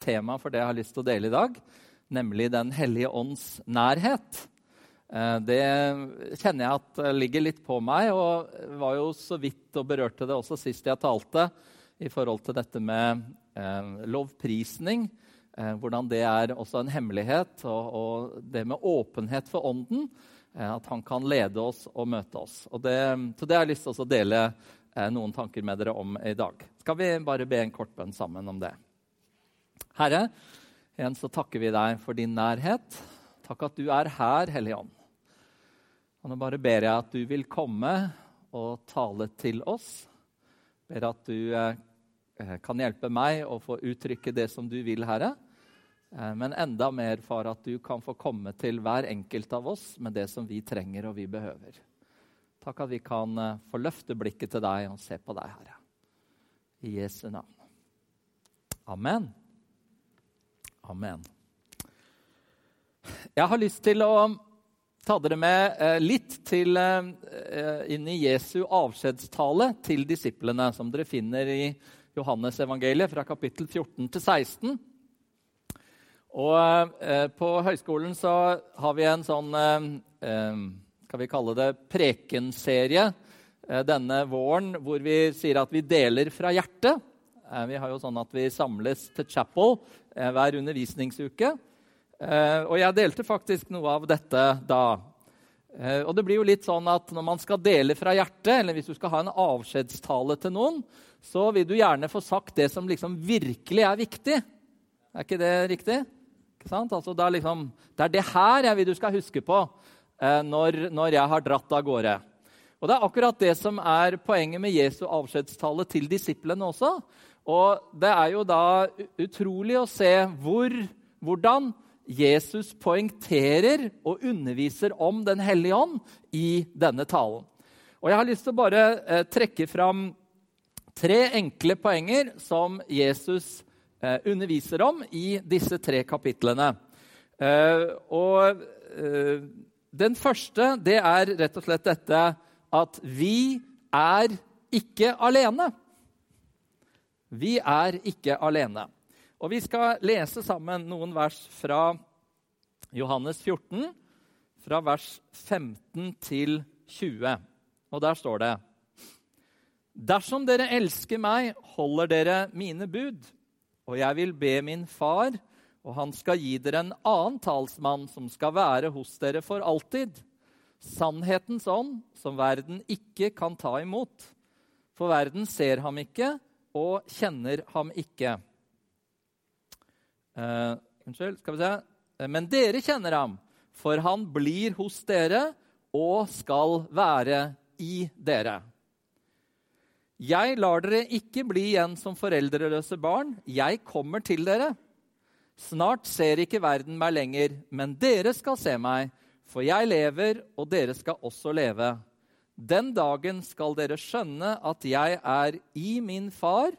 tema for det jeg har lyst til å dele i dag, nemlig Den hellige ånds nærhet. Eh, det kjenner jeg at ligger litt på meg, og var jo så vidt og berørte det også sist jeg talte, i forhold til dette med eh, lovprisning. Eh, hvordan det er også en hemmelighet, og, det med åpenhet for Ånden. Eh, at han kan lede oss og møte oss. Og det, så det har jeg lyst til å dele eh, noen tanker med dere om i dag. Skal vi bare be en kort bønn sammen om det? Herre, igjen så takker vi deg for din nærhet. Takk at du er her, Hellige Ånd. Og nå bare ber jeg at du vil komme og tale til oss. Ber at du eh, kan hjelpe meg å få uttrykke det som du vil, Herre. Eh, men enda mer, far, at du kan få komme til hver enkelt av oss med det som vi trenger og vi behøver. Takk at vi kan eh, få løfte blikket til deg og se på deg, Herre. I Jesu navn. Amen. Amen. Jeg har lyst til å ta dere med eh, litt til, eh, inn i Jesu avskjedstale til disiplene, som dere finner i Johannes evangeliet fra kapittel 14 til 16. Og eh, På høyskolen så har vi en sånn skal vi kalle det prekenserie denne våren hvor vi sier at vi deler fra hjertet. Vi har jo sånn at vi samles til chapel hver undervisningsuke. Eh, og jeg delte faktisk noe av dette da. Eh, og det blir jo litt sånn at Når man skal dele fra hjertet, eller hvis du skal ha en avskjedstale til noen, så vil du gjerne få sagt det som liksom virkelig er viktig. Er ikke det riktig? Ikke altså, det, er liksom, det, er det her jeg vil du skal huske på eh, når, når jeg har dratt av gårde. Og Det er akkurat det som er poenget med Jesu avskjedstale til disiplene også. Og det er jo da utrolig å se hvor, hvordan Jesus poengterer og underviser om Den hellige ånd i denne talen. Og Jeg har lyst til å bare eh, trekke fram tre enkle poenger som Jesus eh, underviser om i disse tre kapitlene. Eh, og Den første det er rett og slett dette at vi er ikke alene. Vi er ikke alene. Og Vi skal lese sammen noen vers fra Johannes 14, fra vers 15 til 20. Og der står det Dersom dere elsker meg, holder dere mine bud. Og jeg vil be min far, og han skal gi dere en annen talsmann som skal være hos dere for alltid. Sannhetens ånd, som verden ikke kan ta imot. For verden ser ham ikke og kjenner ham ikke. Eh, unnskyld, skal vi se. Eh, men dere kjenner ham, for han blir hos dere og skal være i dere. Jeg lar dere ikke bli igjen som foreldreløse barn. Jeg kommer til dere. Snart ser ikke verden meg lenger, men dere skal se meg, for jeg lever, og dere skal også leve. Den dagen skal dere skjønne at jeg er i min far,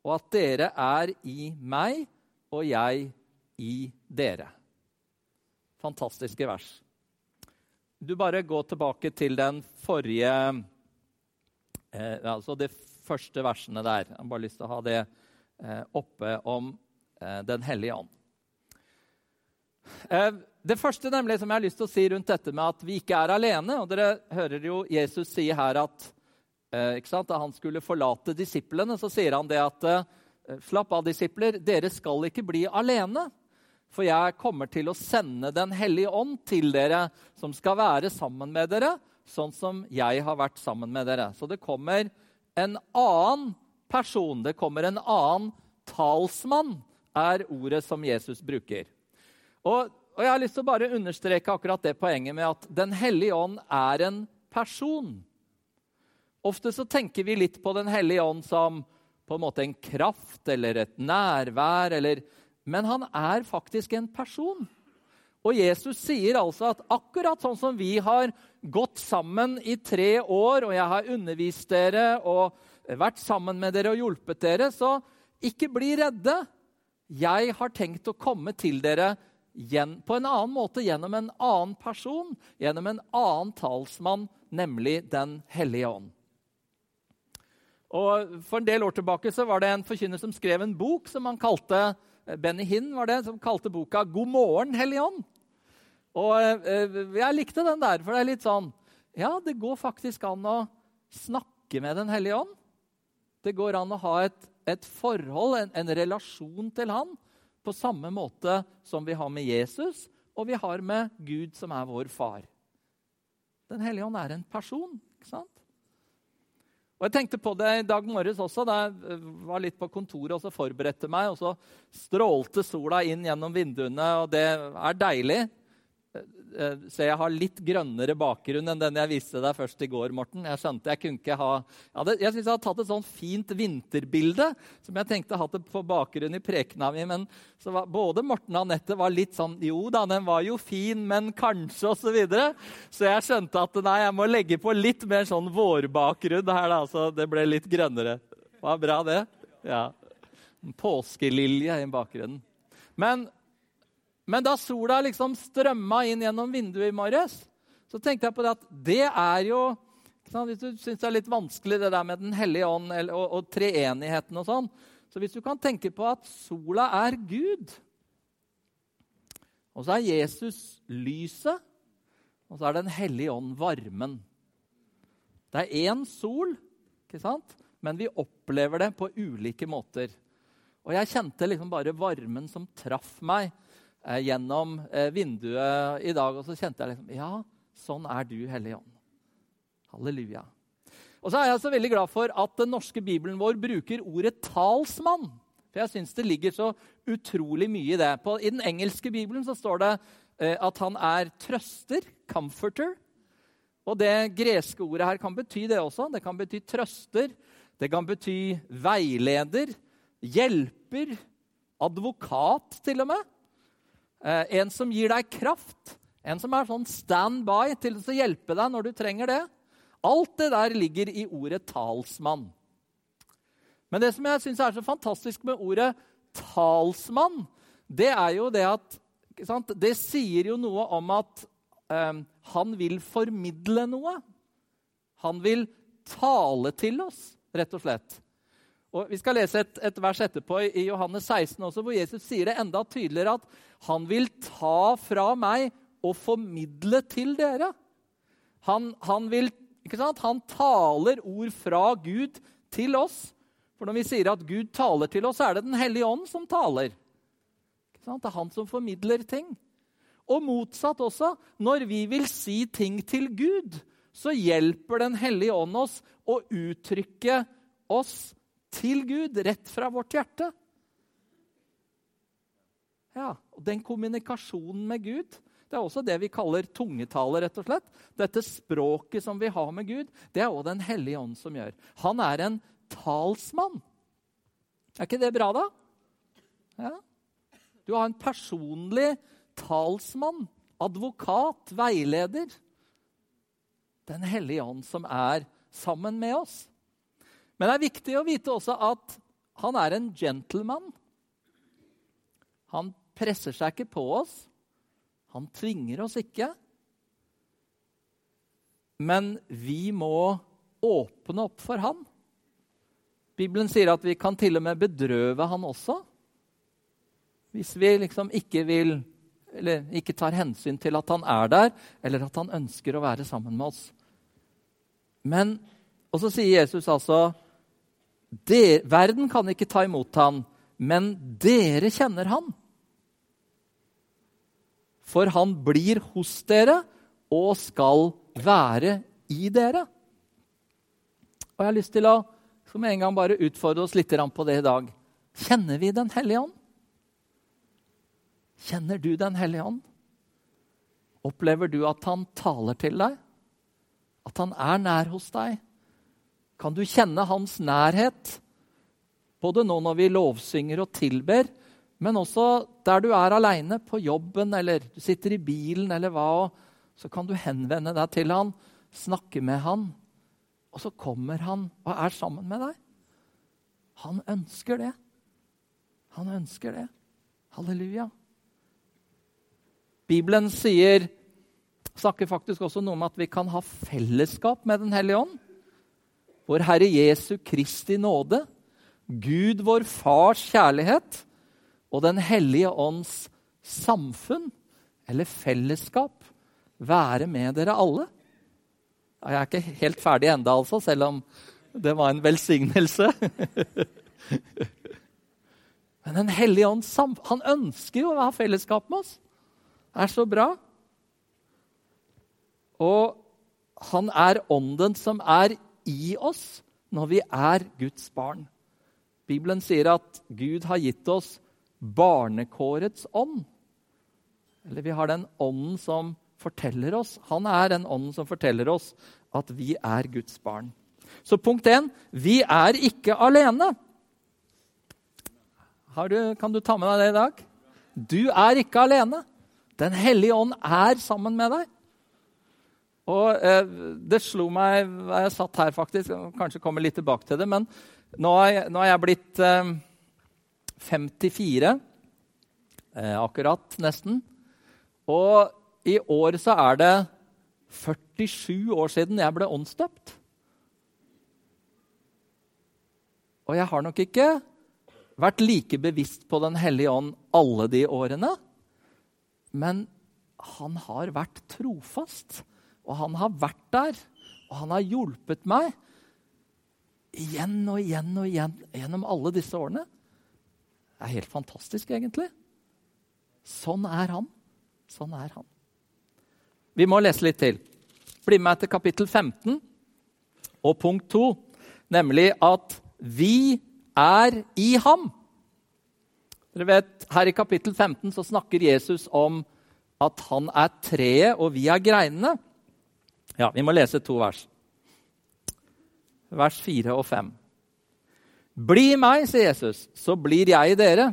og at dere er i meg, og jeg i dere. Fantastiske vers. Du bare går tilbake til den forrige eh, Altså de første versene der. Jeg har bare lyst til å ha det eh, oppe om eh, Den hellige ånd. Det første nemlig som jeg har lyst til å si rundt dette med at vi ikke er alene og Dere hører jo Jesus si her at eh, da han skulle forlate disiplene, så sier han det at Eh, slapp av, disipler, dere skal ikke bli alene. For jeg kommer til å sende Den hellige ånd til dere, som skal være sammen med dere, sånn som jeg har vært sammen med dere. Så det kommer en annen person, det kommer en annen talsmann, er ordet som Jesus bruker. Og, og jeg har lyst til å bare understreke akkurat det poenget med at Den hellige ånd er en person. Ofte så tenker vi litt på Den hellige ånd som på en måte en kraft eller et nærvær. Eller, men han er faktisk en person. Og Jesus sier altså at akkurat sånn som vi har gått sammen i tre år, og jeg har undervist dere og vært sammen med dere og hjulpet dere, så ikke bli redde. Jeg har tenkt å komme til dere på en annen måte, gjennom en annen person, gjennom en annen talsmann, nemlig Den hellige ånd. Og For en del år tilbake så var det en forkynner som skrev en bok som han kalte Benny Hinn var det, som kalte boka 'God morgen, Hellige Ånd'. Og eh, jeg likte den der, for det er litt sånn Ja, det går faktisk an å snakke med Den hellige ånd. Det går an å ha et, et forhold, en, en, relasjon til Han, på samme måte som vi har med Jesus, og vi har med Gud, som er vår far. Den hellige ånd er en person. ikke sant? Og Jeg tenkte på det i dag morges også, da jeg var litt på kontoret og så forberedte meg. og Så strålte sola inn gjennom vinduene, og det er deilig. Eh, så jeg har litt grønnere bakgrunn enn den jeg viste deg først i går. Morten. Jeg skjønte jeg kunne ikke ha... Jeg, jeg synes jeg har tatt et sånn fint vinterbilde som jeg tenkte hatt det på bakgrunn i prekena mi. Men var, både Morten og Anette var litt sånn Jo da, den var jo fin, men kanskje, osv. Så, videre. så jeg skjønte at nei, jeg må legge på litt mer sånn vårbakgrunn her, da, så det ble litt grønnere. Var bra, det? Ja. En påskelilje i bakgrunnen. Men men da sola liksom strømma inn gjennom vinduet i morges, så tenkte jeg på det at det er jo Hvis du syns det er litt vanskelig det der med Den hellige ånd og, og, og treenigheten og sånn, så hvis du kan tenke på at sola er Gud, og så er Jesus lyset, og så er Den hellige ånd varmen. Det er én sol, ikke sant? men vi opplever det på ulike måter. Og jeg kjente liksom bare varmen som traff meg gjennom eh, vinduet i dag, og så kjente jeg liksom Ja, sånn er du, Hellige Ånd. Halleluja. Og så er jeg så veldig glad for at den norske bibelen vår bruker ordet 'talsmann'. For jeg syns det ligger så utrolig mye i det. På, I den engelske bibelen så står det eh, at han er trøster, 'comforter'. Og det greske ordet her kan bety det også. Det kan bety trøster, det kan bety veileder, hjelper, advokat til og med. Eh, en som gir deg kraft. En som er sånn standby til å hjelpe deg når du trenger det. Alt det der ligger i ordet talsmann. Men det som jeg syns er så fantastisk med ordet talsmann, det er jo det at Det sier jo noe om at um, han vil formidle noe. Han vil tale til oss, rett og slett. Og Vi skal lese et, et, vers etterpå i Johannes 16 også, hvor Jesus sier det enda tydeligere at han vil ta fra meg og formidle til dere. Han, han, vil, han taler ord fra Gud til oss. For når vi sier at Gud taler til oss, så er det Den hellige ånd som taler. Det er han som formidler ting. Og motsatt også. Når vi vil si ting til Gud, så hjelper Den hellige ånd oss å uttrykke oss til Gud rett fra vårt hjerte. Ja, og Den kommunikasjonen med Gud det er også det vi kaller tungetale. rett og slett. Dette språket som vi har med Gud, det er også Den hellige ånd som gjør. Han er en talsmann. Er ikke det bra, da? Ja. Du har en personlig talsmann, advokat, veileder. Den hellige ånd som er sammen med oss. Men det er viktig å vite også at han er en gentleman. Han presser seg ikke på oss. Han tvinger oss ikke. Men vi må åpne opp for han. Bibelen sier at vi kan til og med bedrøve han også. Hvis vi liksom ikke vil eller ikke tar hensyn til at han er der, eller at han ønsker å være sammen med oss. Men, Og så sier Jesus altså der, verden kan ikke ta imot ham, men dere kjenner han. For han blir hos dere og skal være i dere. Og Jeg har lyst til å som en gang bare utfordre oss litt på det i dag. Kjenner vi Den hellige ånd? Kjenner du Den hellige ånd? Opplever du at han taler til deg? At han er nær hos deg? Kan du kjenne hans nærhet? Både nå når vi lovsynger og tilber, men også der du er aleine, på jobben eller du sitter i bilen eller hva. Så kan du henvende deg til han, snakke med han, og så kommer han og er sammen med deg. Han ønsker det. Han ønsker det. Halleluja. Bibelen sier, snakker faktisk også noe om at vi kan ha fellesskap med Den hellige ånd vår Herre Jesu Kristi nåde, Gud vår Fars kjærlighet og Den hellige ånds samfunn eller fellesskap være med dere alle. Jeg er ikke helt ferdig enda, altså, selv om det var en velsignelse. Men Den hellige ånd han ønsker jo å ha fellesskap med oss. Det er så bra. Og han er ånden som er i oss når vi er Guds barn. Bibelen sier at Gud har gitt oss barnekårets ånd. Eller vi har den ånden som forteller oss Han er den ånden som forteller oss at vi er Guds barn. Så punkt én vi er ikke alene. Du, kan du ta med deg det i dag? Du er ikke alene. Den hellige ånd er sammen med deg. Og eh, Det slo meg jeg satt her, faktisk. Kanskje kommer litt tilbake til det. Men nå er jeg, nå er jeg blitt eh, 54. Eh, akkurat, nesten. Og i år så er det 47 år siden jeg ble åndsdøpt. Og jeg har nok ikke vært like bevisst på Den hellige ånd alle de årene. Men han har vært trofast. Og han har vært der, og han har hjulpet meg igjen og igjen og igjen gjennom alle disse årene. Det er helt fantastisk, egentlig. Sånn er han. Sånn er han. Vi må lese litt til. Bli med til kapittel 15 og punkt 2, nemlig at vi er i ham. Dere vet, Her i kapittel 15 så snakker Jesus om at han er treet, og vi er greinene. Ja, Vi må lese to vers. Vers 4 og 5. Bli meg, sier Jesus, så blir jeg i dere.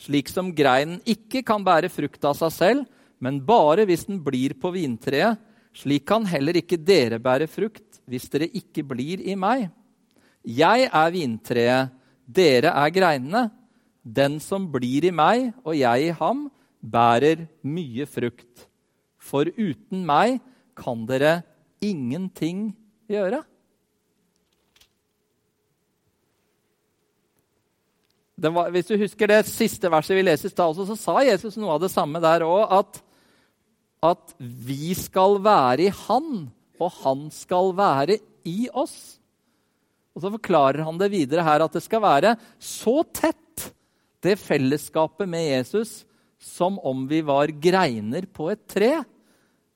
Slik som greinen ikke kan bære frukt av seg selv, men bare hvis den blir på vintreet. Slik kan heller ikke dere bære frukt hvis dere ikke blir i meg. Jeg er vintreet, dere er greinene. Den som blir i meg og jeg i ham, bærer mye frukt. For uten meg kan dere ingenting gjøre. Var, hvis du husker det siste verset vi leser i stad, så sa Jesus noe av det samme der òg. At, at vi skal være i Han, og Han skal være i oss. Og Så forklarer han det videre her at det skal være så tett, det fellesskapet med Jesus, som om vi var greiner på et tre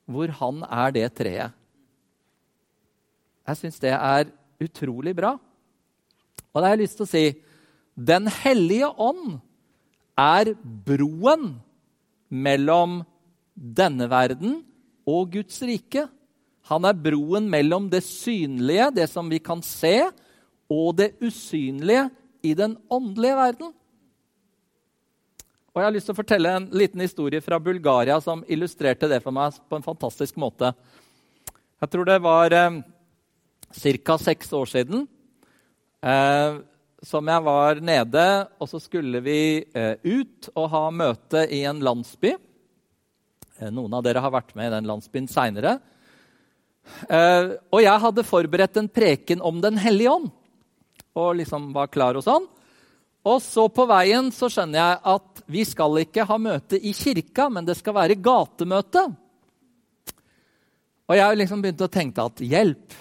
hvor han er det treet. Jeg syns det er utrolig bra. Og da har jeg lyst til å si Den hellige ånd er broen mellom denne verden og Guds rike. Han er broen mellom det synlige, det som vi kan se, og det usynlige i den åndelige verden. Og Jeg har lyst til å fortelle en liten historie fra Bulgaria som illustrerte det for meg på en fantastisk måte. Jeg tror det var eh, ca. seks år siden eh, som jeg var nede, og så skulle vi eh, ut og ha møte i en landsby. Eh, noen av dere har vært med i den landsbyen seinere. Eh, og jeg hadde forberedt en preken om Den hellige ånd og liksom var klar og sånn. Og så på veien så skjønner jeg at vi skal ikke ha møte i kirka, men det skal være gatemøte. Og jeg liksom begynt å tenke at hjelp,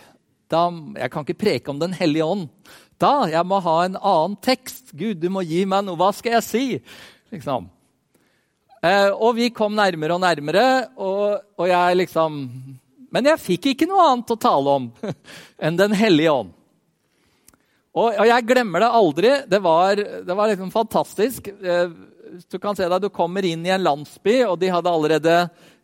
da, jeg kan ikke preke om Den hellige ånd. Da, Jeg må ha en annen tekst. Gud, du må gi meg noe. Hva skal jeg si? Liksom. Eh, og vi kom nærmere og nærmere, og, og jeg liksom Men jeg fikk ikke noe annet å tale om enn Den hellige ånd. Og, og, jeg glemmer det aldri. Det var, det var liksom fantastisk. Eh, du kan se deg, du kommer inn i en landsby, og de hadde allerede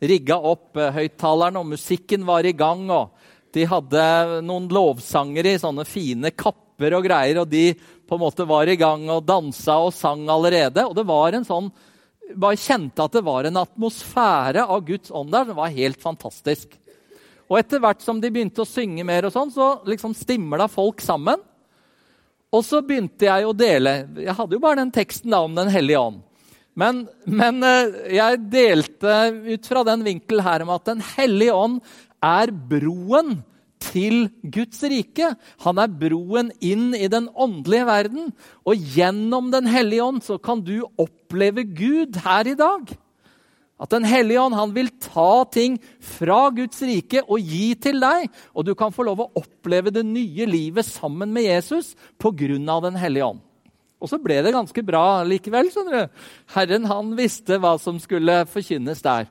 rigga opp eh, høyttalerne, og musikken var i gang. og De hadde noen lovsangere i sånne fine kapper og greier, og de på en måte var i gang og dansa og sang allerede. Og det var en sånn bare kjente at det var en atmosfære av Guds ånd der som var helt fantastisk. Og etter hvert som de begynte å synge mer, og sånn, så liksom stimla folk sammen. Og så begynte jeg å dele. Jeg hadde jo bare den teksten da om Den hellige ånd. Men, men, eh, jeg delte ut fra den vinkel her om at Den hellige ånd er broen til Guds rike. Han er broen inn i den åndelige verden. Og gjennom Den hellige ånd så kan du oppleve Gud her i dag. At Den hellige ånd han vil ta ting fra Guds rike og gi til deg. Og du kan få lov å oppleve det nye livet sammen med Jesus pga. Den hellige ånd. Og så ble det ganske bra likevel. skjønner du. Herren han visste hva som skulle forkynnes der.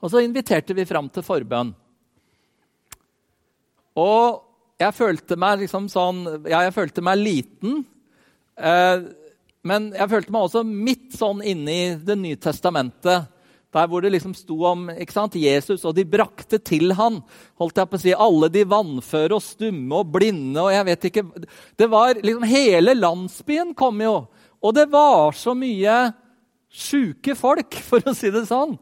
Og så inviterte vi fram til forbønn. Og jeg følte meg liksom sånn Ja, jeg følte meg liten. Eh, men jeg følte meg også midt sånn inne i Det nye testamentet. Der hvor det liksom sto om sant, Jesus, og de brakte til han, holdt jeg på å si, alle de vannføre og stumme og blinde og jeg vet ikke Det var liksom Hele landsbyen kom jo. Og det var så mye sjuke folk, for å si det sånn.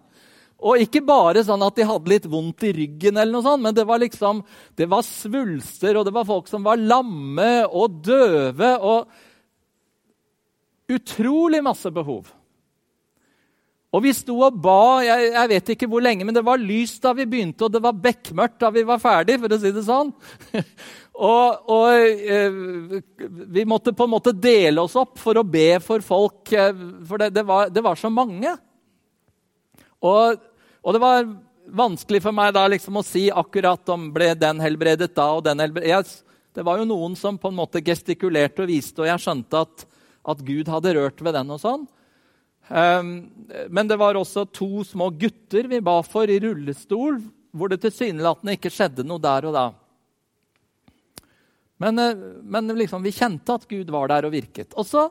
Og ikke bare sånn at de hadde litt vondt i ryggen, eller noe sånt, men det var liksom, det var svulster, og det var folk som var lamme og døve. og Utrolig masse behov. Og vi sto og ba jeg, jeg, vet ikke hvor lenge, men det var lyst da vi begynte, og det var bekmørkt da vi var ferdig, for å si det sånn. og, og eh, vi måtte på en måte dele oss opp for å be for folk, eh, for det, det, var, det var, så mange. Og, og, det var vanskelig for meg da liksom å si akkurat om ble den helbredet da og den helbredet. det var jo noen som på en måte gestikulerte og viste, og jeg skjønte at, at Gud hadde rørt ved den. og sånn. Um, men det var også to små gutter vi ba for i rullestol, hvor det tilsynelatende ikke skjedde noe der og da. Men, eh, men liksom, vi kjente at Gud var der og virket. Og så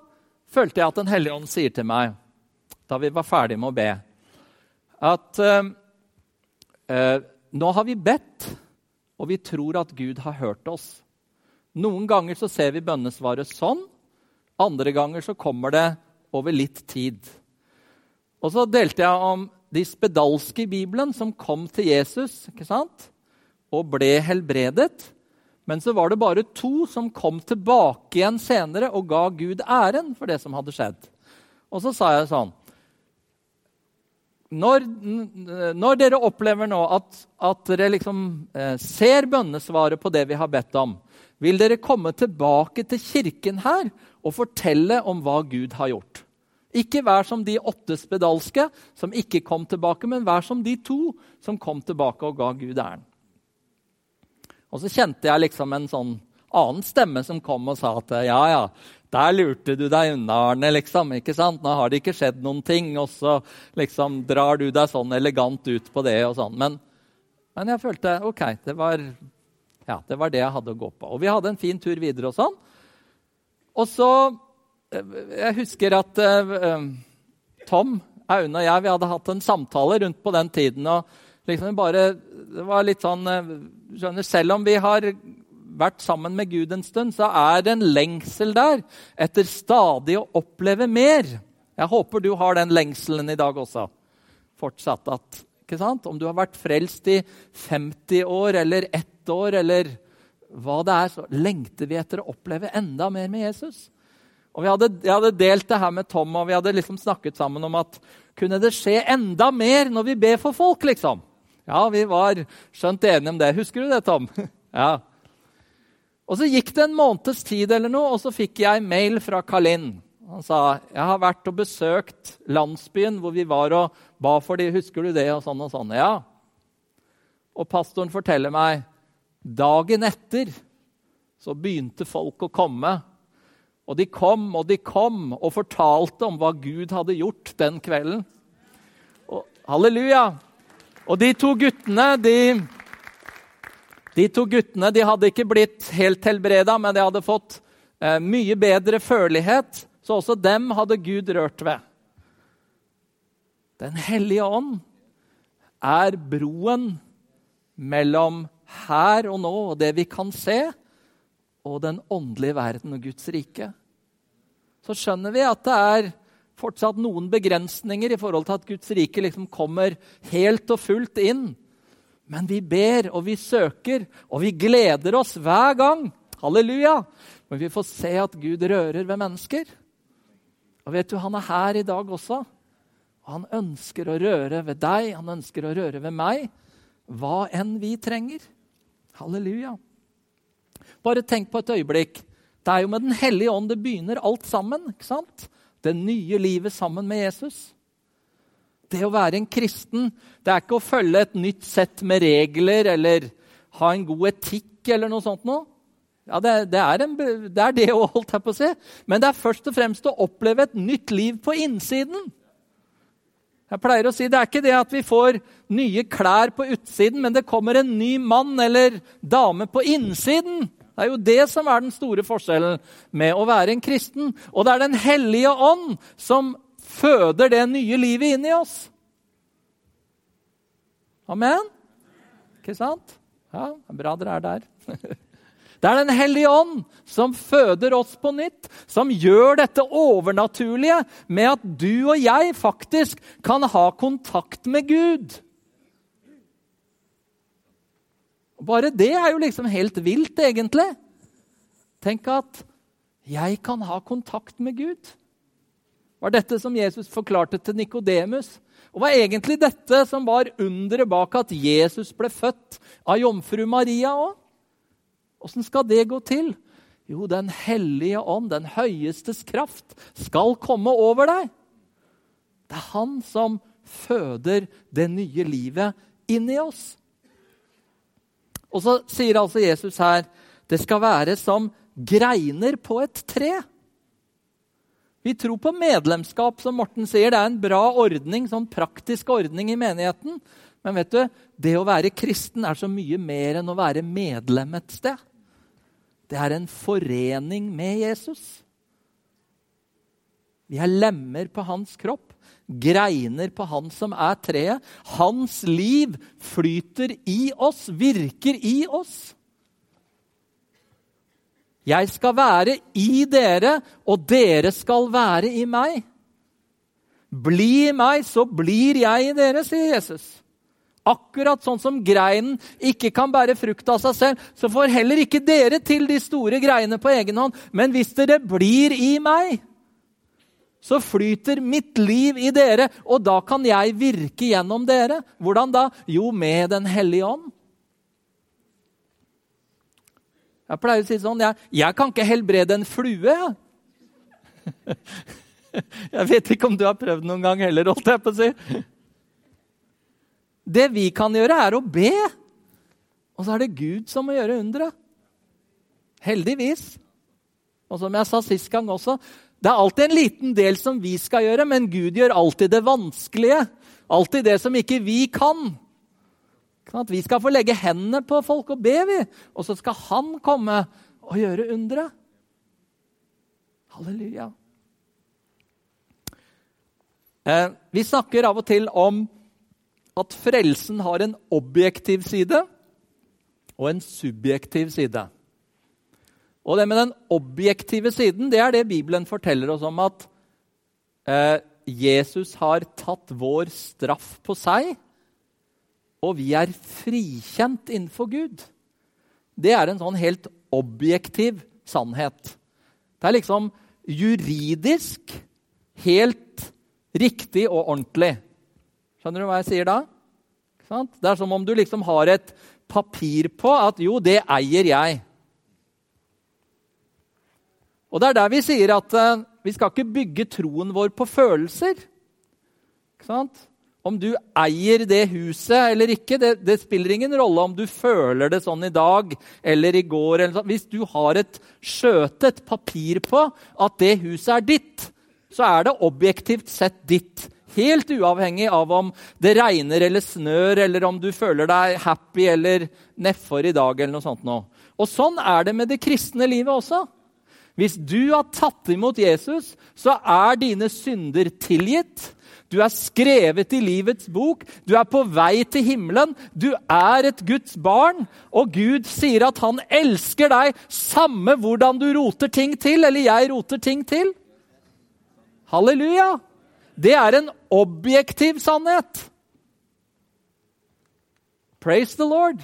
følte jeg at Den hellige ånd sier til meg, da vi var ferdige med å be, at uh, uh, nå har vi bedt, og vi tror at Gud har hørt oss. Noen ganger så ser vi bønnesvaret sånn. Andre ganger så kommer det over litt tid. Og så delte jeg om de spedalske i Bibelen som kom til Jesus ikke sant? og ble helbredet. Men så var det bare to som kom tilbake igjen senere og ga Gud æren for det som hadde skjedd. Og så sa jeg sånn Når, når dere opplever nå at, at dere liksom eh, ser bønnesvaret på det vi har bedt om, vil dere komme tilbake til kirken her og fortelle om hva Gud har gjort. Ikke vær som de åtte spedalske som ikke kom tilbake, men vær som de to som kom tilbake og ga Gud æren. Og så kjente jeg liksom en sånn annen stemme som kom og sa at ja, ja, der lurte du deg unna, Arne. liksom, ikke sant? Nå har det ikke skjedd noen ting, og så liksom drar du deg sånn elegant ut på det. og sånn. Men, men jeg følte OK, det var, ja, det var det jeg hadde å gå på. Og vi hadde en fin tur videre og sånn. Og så jeg husker at uh, Tom, Aune og jeg vi hadde hatt en samtale rundt på den tiden. og liksom bare, det var litt sånn, skjønner, Selv om vi har vært sammen med Gud en stund, så er det en lengsel der etter stadig å oppleve mer. Jeg håper du har den lengselen i dag også. Fortsatt at, ikke sant? Om du har vært frelst i 50 år eller ett år eller hva det er, så lengter vi etter å oppleve enda mer med Jesus. Og vi hadde, Jeg hadde delt det her med Tom, og vi hadde liksom snakket sammen om at kunne det skje enda mer når vi ber for folk, liksom? Ja, vi var skjønt enige om det. Husker du det, Tom? ja. Og Så gikk det en måneds tid, eller noe, og så fikk jeg mail fra Kalin. Han sa jeg har vært og besøkt landsbyen hvor vi var og ba for dem. Husker du det? Og sånn og sånn. Ja. Og pastoren forteller meg dagen etter så begynte folk å komme og de kom og de kom og fortalte om hva Gud hadde gjort den kvelden. Og, halleluja! Og de to guttene de, de to guttene de hadde ikke blitt helt helbreda, men de hadde fått eh, mye bedre følelighet. Så også dem hadde Gud rørt ved. Den hellige ånd er broen mellom her og nå og det vi kan se, og den åndelige verden og Guds rike, så skjønner vi at det er fortsatt noen begrensninger i forhold til at Guds rike liksom kommer helt og fullt inn. Men vi ber, og vi søker, og vi gleder oss hver gang. Halleluja! Men vi får se at Gud rører ved mennesker. Og vet du, Han er her i dag også. Og han ønsker å røre ved deg, han ønsker å røre ved meg. Hva enn vi trenger. Halleluja. Bare tenk på et øyeblikk. Det er jo med Den hellige ånd det begynner alt sammen. ikke sant? Det nye livet sammen med Jesus. Det å være en kristen det er ikke å følge et nytt sett med regler eller ha en god etikk eller noe sånt noe. Ja, det, det, er en, det er det å holdt jeg på å si. Men det er først og fremst å oppleve et nytt liv på innsiden. Jeg pleier å si Det er ikke det at vi får nye klær på utsiden, men det kommer en ny mann eller dame på innsiden. Det er jo det som er den store forskjellen med å være en kristen. Og det er Den hellige ånd som føder det nye livet inni oss. Amen? Ikke sant? Ja, bra dere er der. Det er Den hellige ånd som føder oss på nytt, som gjør dette overnaturlige med at du og jeg faktisk kan ha kontakt med Gud. Bare det er jo liksom helt vilt, egentlig. Tenk at jeg kan ha kontakt med Gud. Det var dette som Jesus forklarte til Nikodemus. Og var egentlig dette som var underet bak at Jesus ble født av jomfru Maria òg. Åssen skal det gå til? Jo, Den hellige ånd, den høyestes kraft, skal komme over deg. Det er han som føder det nye livet inni oss. Og så sier altså Jesus her det skal være som greiner på et tre. Vi tror på medlemskap, som Morten sier. Det er en bra ordning, sånn praktisk ordning i menigheten. Men vet du, det å være kristen er så mye mer enn å være medlem et sted. Det er en forening med Jesus. Vi er lemmer på hans kropp, greiner på han som er treet. Hans liv flyter i oss, virker i oss. Jeg skal være i dere, og dere skal være i meg. Bli i meg, så blir jeg i dere, sier Jesus. Akkurat sånn som greinen ikke kan bære frukt av seg selv, så får heller ikke dere til de store greiene på egen hånd. Men hvis dere blir i meg, så flyter mitt liv i dere, og da kan jeg virke gjennom dere. Hvordan da? Jo, med Den hellige ånd. Jeg pleier å si sånn Jeg, jeg kan ikke helbrede en flue. Jeg. jeg vet ikke om du har prøvd noen gang heller, holdt jeg på å si. Det vi kan gjøre, er å be. Og så er det Gud som må gjøre underet. Heldigvis. Og som jeg sa sist gang også, det er alltid en liten del som vi skal gjøre, men Gud gjør alltid det vanskelige. Alltid det som ikke vi kan. At vi skal få legge hendene på folk og be, vi. Og så skal han komme og gjøre underet. Halleluja. Eh, vi snakker av og til om at frelsen har en objektiv side og en subjektiv side. Og det med den objektive siden det er det Bibelen forteller oss om at eh, Jesus har tatt vår straff på seg, og vi er frikjent innenfor Gud. Det er en sånn helt objektiv sannhet. Det er liksom juridisk helt riktig og ordentlig. Skjønner du hva jeg sier da? Det er som om du liksom har et papir på at 'jo, det eier jeg'. Og det er der vi sier at uh, vi skal ikke bygge troen vår på følelser. Om du eier det huset eller ikke, det, det, spiller ingen rolle om du føler det sånn i dag eller i går. Eller sånn. Hvis du har et skjøte, et papir på at det huset er ditt, så er det objektivt sett ditt. Helt uavhengig av om det regner eller snør, eller om du føler deg happy eller nedfor i dag. eller noe sånt. Nå. Og Sånn er det med det kristne livet også. Hvis du har tatt imot Jesus, så er dine synder tilgitt. Du er skrevet i livets bok. Du er på vei til himmelen. Du er et Guds barn. Og Gud sier at han elsker deg samme hvordan du roter ting til, eller jeg roter ting til. Halleluja! Det er en objektiv sannhet. Praise the Lord.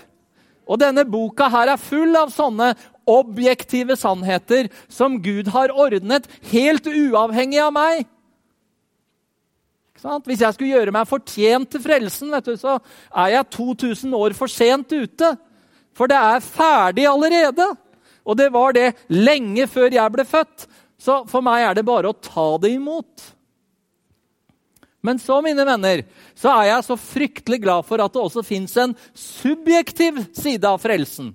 Og denne boka her er full av sånne objektive sannheter som Gud har ordnet helt uavhengig av meg. Hvis jeg skulle gjøre meg fortjent til frelsen, du, så er jeg 2000 år for sent ute. For det er ferdig allerede. Og det var det lenge før jeg ble født. Så for meg er det bare å ta det imot. Men så, mine venner, så er jeg så fryktelig glad for at det også fins en subjektiv side av frelsen.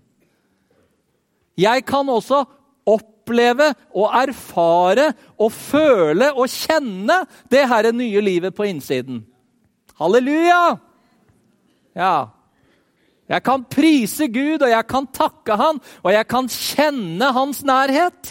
Jeg kan også oppleve og erfare og føle og kjenne det her nye livet på innsiden. Halleluja! Ja. Jeg kan prise Gud, og jeg kan takke Han, og jeg kan kjenne Hans nærhet.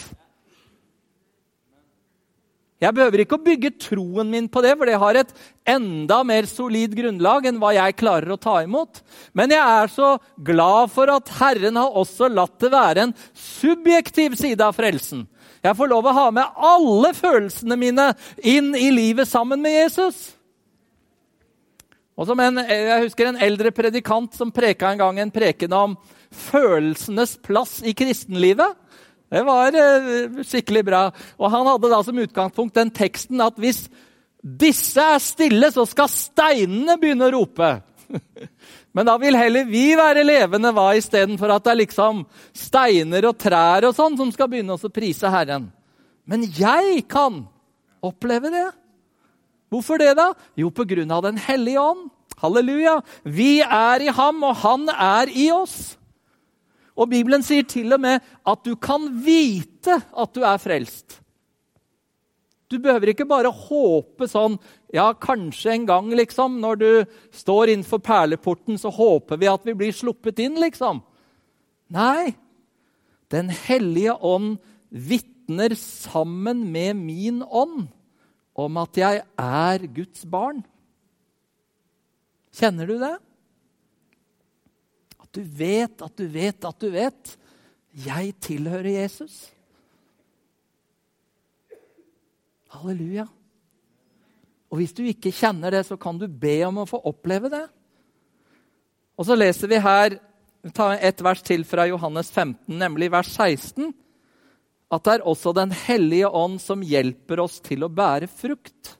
Jeg behøver ikke å bygge troen min på det, for det har et enda mer solid grunnlag enn hva jeg klarer å ta imot. Men jeg er så glad for at Herren har også latt det være en subjektiv side av frelsen. Jeg får lov å ha med alle følelsene mine inn i livet sammen med Jesus. Og en, Jeg husker en eldre predikant som preka en gang en preken om følelsenes plass i kristenlivet. Det var eh, skikkelig bra. Og han hadde da som utgangspunkt den teksten at hvis disse er stille, så skal steinene begynne å rope. Men da vil heller vi være levende hva istedenfor at det er liksom steiner og trær og sånn som skal begynne å prise Herren. Men jeg kan oppleve det. Hvorfor det, da? Jo, på grunn av Den hellige ånd. Halleluja. Vi er i ham, og han er i oss. Og Bibelen sier til og med at du kan vite at du er frelst. Du behøver ikke bare håpe sånn Ja, kanskje en gang, liksom. Når du står innenfor perleporten, så håper vi at vi blir sluppet inn, liksom. Nei. Den hellige ånd vitner sammen med min ånd om at jeg er Guds barn. Kjenner du det? At du vet at du vet at du vet. Jeg tilhører Jesus. Halleluja. Og hvis du ikke kjenner det, så kan du be om å få oppleve det. Og så leser vi her ta et vers til fra Johannes 15, nemlig vers 16. At det er også Den hellige ånd som hjelper oss til å bære frukt.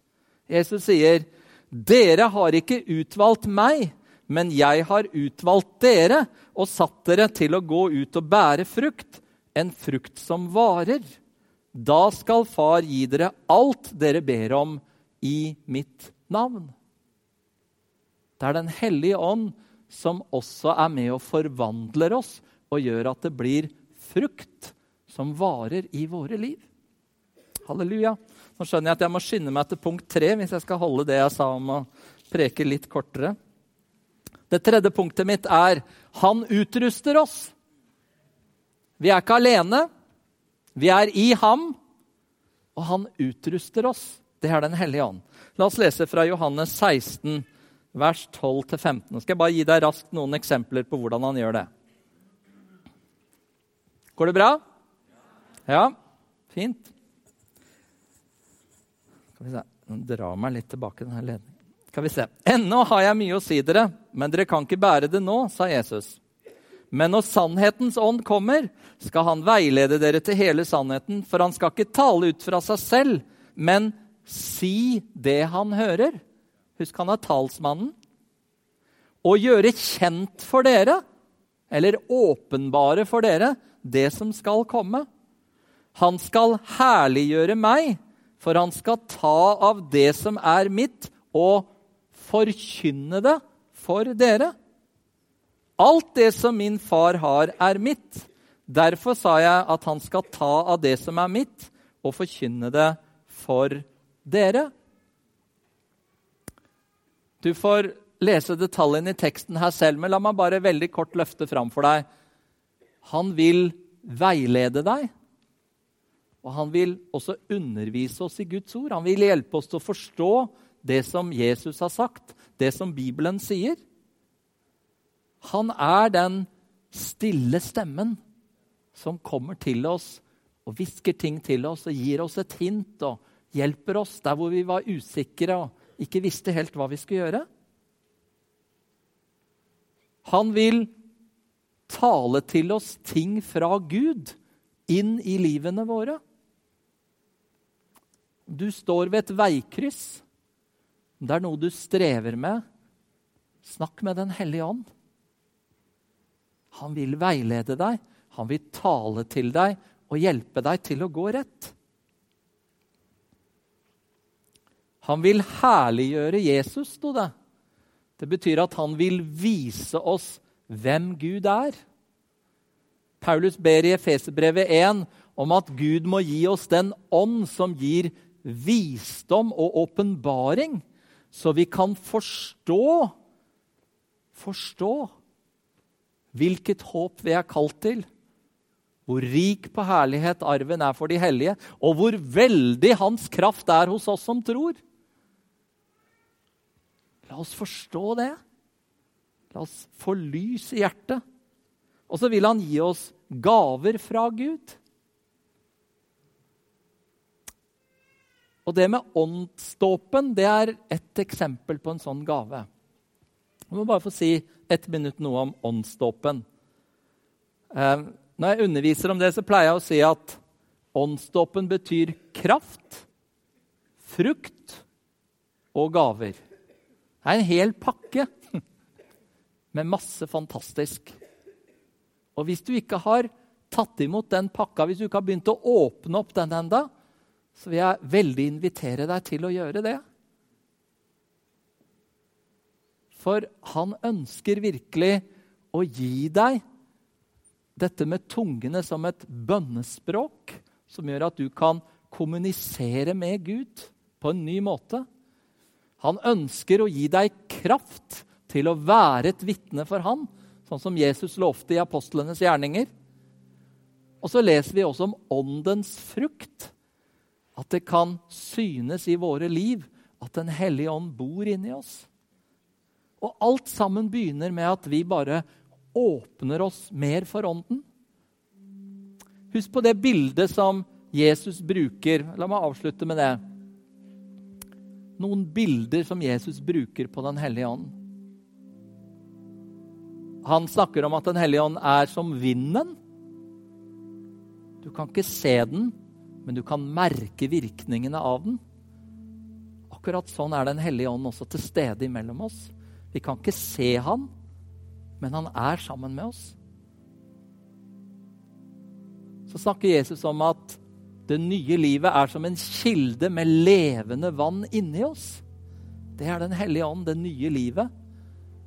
Jesus sier, 'Dere har ikke utvalgt meg, men jeg har utvalgt dere og satt dere til å gå ut og bære frukt, en frukt som varer. Da skal Far gi dere alt dere ber om i mitt navn. Det er Den hellige ånd som også er med og forvandler oss og gjør at det blir frukt som varer i våre liv. Halleluja. Nå skjønner jeg at jeg må skynde meg til punkt tre hvis jeg skal holde det jeg sa om å preke litt kortere. Det tredje punktet mitt er han utruster oss. Vi er ikke alene. Vi er i ham, og han utruster oss. Det er Den hellige ånd. La oss lese fra Johannes 16, vers 12-15. Nå skal jeg bare gi deg raskt noen eksempler på hvordan han gjør det. Går det bra? Ja? Fint. Skal vi se. Nå drar meg litt tilbake denne ledningen. Skal vi se. Ennå har jeg mye å si dere, men dere kan ikke bære det nå, sa Jesus. Men når sannhetens ånd kommer, skal han veilede dere til hele sannheten, for han skal ikke tale ut fra seg selv, men si det han hører. Husk, han er talsmannen. Og gjøre kjent for dere, eller åpenbare for dere, det som skal komme. Han skal herliggjøre meg, for han skal ta av det som er mitt, og forkynne det for dere. Alt det som min far har, er mitt. Derfor sa jeg at han skal ta av det som er mitt, og forkynne det for dere. Du får lese detaljene i teksten her selv, men la meg bare veldig kort løfte fram for deg. Han vil veilede deg, og han vil også undervise oss i Guds ord. Han vil hjelpe oss til å forstå det som Jesus har sagt, det som Bibelen sier. Han er den stille stemmen som kommer til oss og hvisker ting til oss og gir oss et hint og hjelper oss der hvor vi var usikre og ikke visste helt hva vi skulle gjøre. Han vil tale til oss ting fra Gud inn i livene våre. Du står ved et veikryss det er noe du strever med, snakk med Den hellige ånd. Han vil veilede deg, han vil tale til deg og hjelpe deg til å gå rett. Han vil herliggjøre Jesus, sto det. Det betyr at han vil vise oss hvem Gud er. Paulus ber i Efeserbrevet 1 om at Gud må gi oss den ånd som gir visdom og åpenbaring, så vi kan forstå Forstå hvilket håp vi er kalt til, hvor rik på herlighet arven er for de hellige, og hvor veldig hans kraft er hos oss som tror. La oss forstå det. La oss få lys i hjertet. Og så vil han gi oss gaver fra Gud. Og det med åndsdåpen det er et eksempel på en sånn gave. Jeg må bare få si ett minutt noe om åndsdåpen. Eh, når jeg underviser om det, så pleier jeg å si at åndsdåpen betyr kraft, frukt og gaver. Det er en hel pakke med masse fantastisk. Og hvis du ikke har tatt imot den pakka, hvis du ikke har begynt å åpne opp den enda, så vil jeg veldig invitere deg til å gjøre det. For han ønsker virkelig å gi deg dette med tungene som et bønnespråk, som gjør at du kan kommunisere med Gud på en ny måte. Han ønsker å gi deg kraft til å være et vitne for han, sånn som Jesus lovte i apostlenes gjerninger. Og så leser vi også om åndens frukt. At det kan synes i våre liv at Den hellige ånd bor inni oss. Og alt sammen begynner med at vi bare åpner oss mer for Ånden. Husk på det bildet som Jesus bruker. La meg avslutte med det. Noen bilder som Jesus bruker på Den hellige ånd. Han snakker om at Den hellige ånd er som vinden. Du kan ikke se den, men du kan merke virkningene av den. Akkurat sånn er Den hellige ånd også til stede imellom oss. Vi kan ikke se han, men han er sammen med oss. Så snakker Jesus om at det nye livet er som en kilde med levende vann inni oss. Det er Den hellige ånd, det nye livet.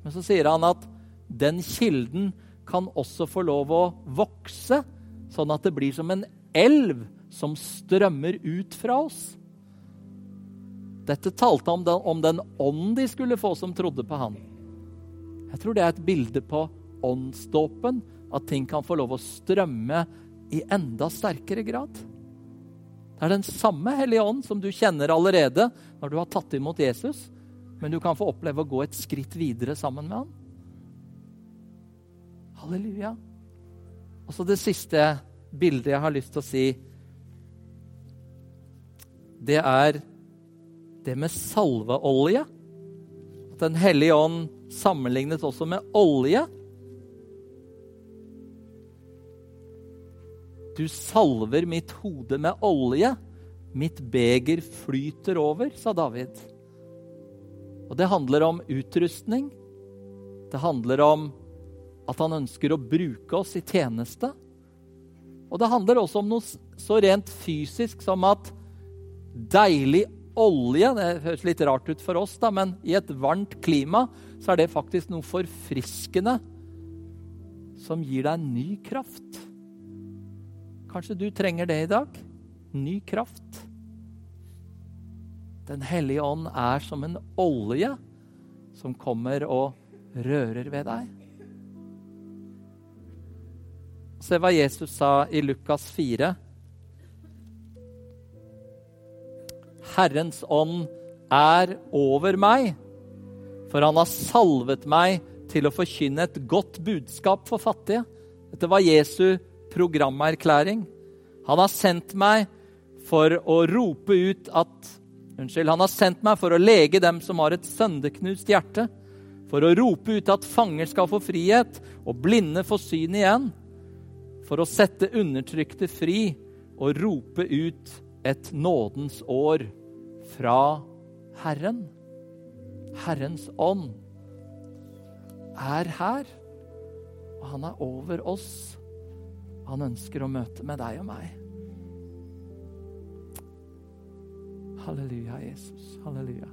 Men så sier han at den kilden kan også få lov å vokse, sånn at det blir som en elv som strømmer ut fra oss. Dette talte om den, om den ånd de skulle få som trodde på han. Jeg tror det er et bilde på åndsdåpen, at ting kan få lov å strømme i enda sterkere grad. Det er den samme Hellige Ånd som du kjenner allerede når du har tatt imot Jesus, men du kan få oppleve å gå et skritt videre sammen med han. Halleluja. Og så det siste bildet jeg har lyst til å si det er det med salveolje. At Den hellige ånd sammenlignes også med olje. Du salver mitt hode med olje. Mitt beger flyter over, sa David. Og Det handler om utrustning. Det handler om at han ønsker å bruke oss i tjeneste. Og det handler også om noe så rent fysisk som at deilig olje Det høres litt rart ut for oss, da, men i et varmt klima så er det faktisk noe forfriskende som gir deg ny kraft. Kanskje du trenger det i dag? Ny kraft. Den hellige ånd er som en olje som kommer og rører ved deg. Se hva Jesus sa i Lukas 4. Herrens ånd er over meg, for han har salvet meg til å forkynne et godt budskap for fattige. Dette var Jesu programerklæring. Han har sendt meg for å rope ut at Unnskyld, han har sendt meg for å lege dem som har et sønderknust hjerte, for å rope ut at fanger skal få frihet og blinde få syn igjen, for å sette undertrykte fri og rope ut et nådens år fra Herren. Herrens ånd er her. Og han er over oss. Han ønsker å møte med deg og meg. Halleluja, Jesus. Halleluja.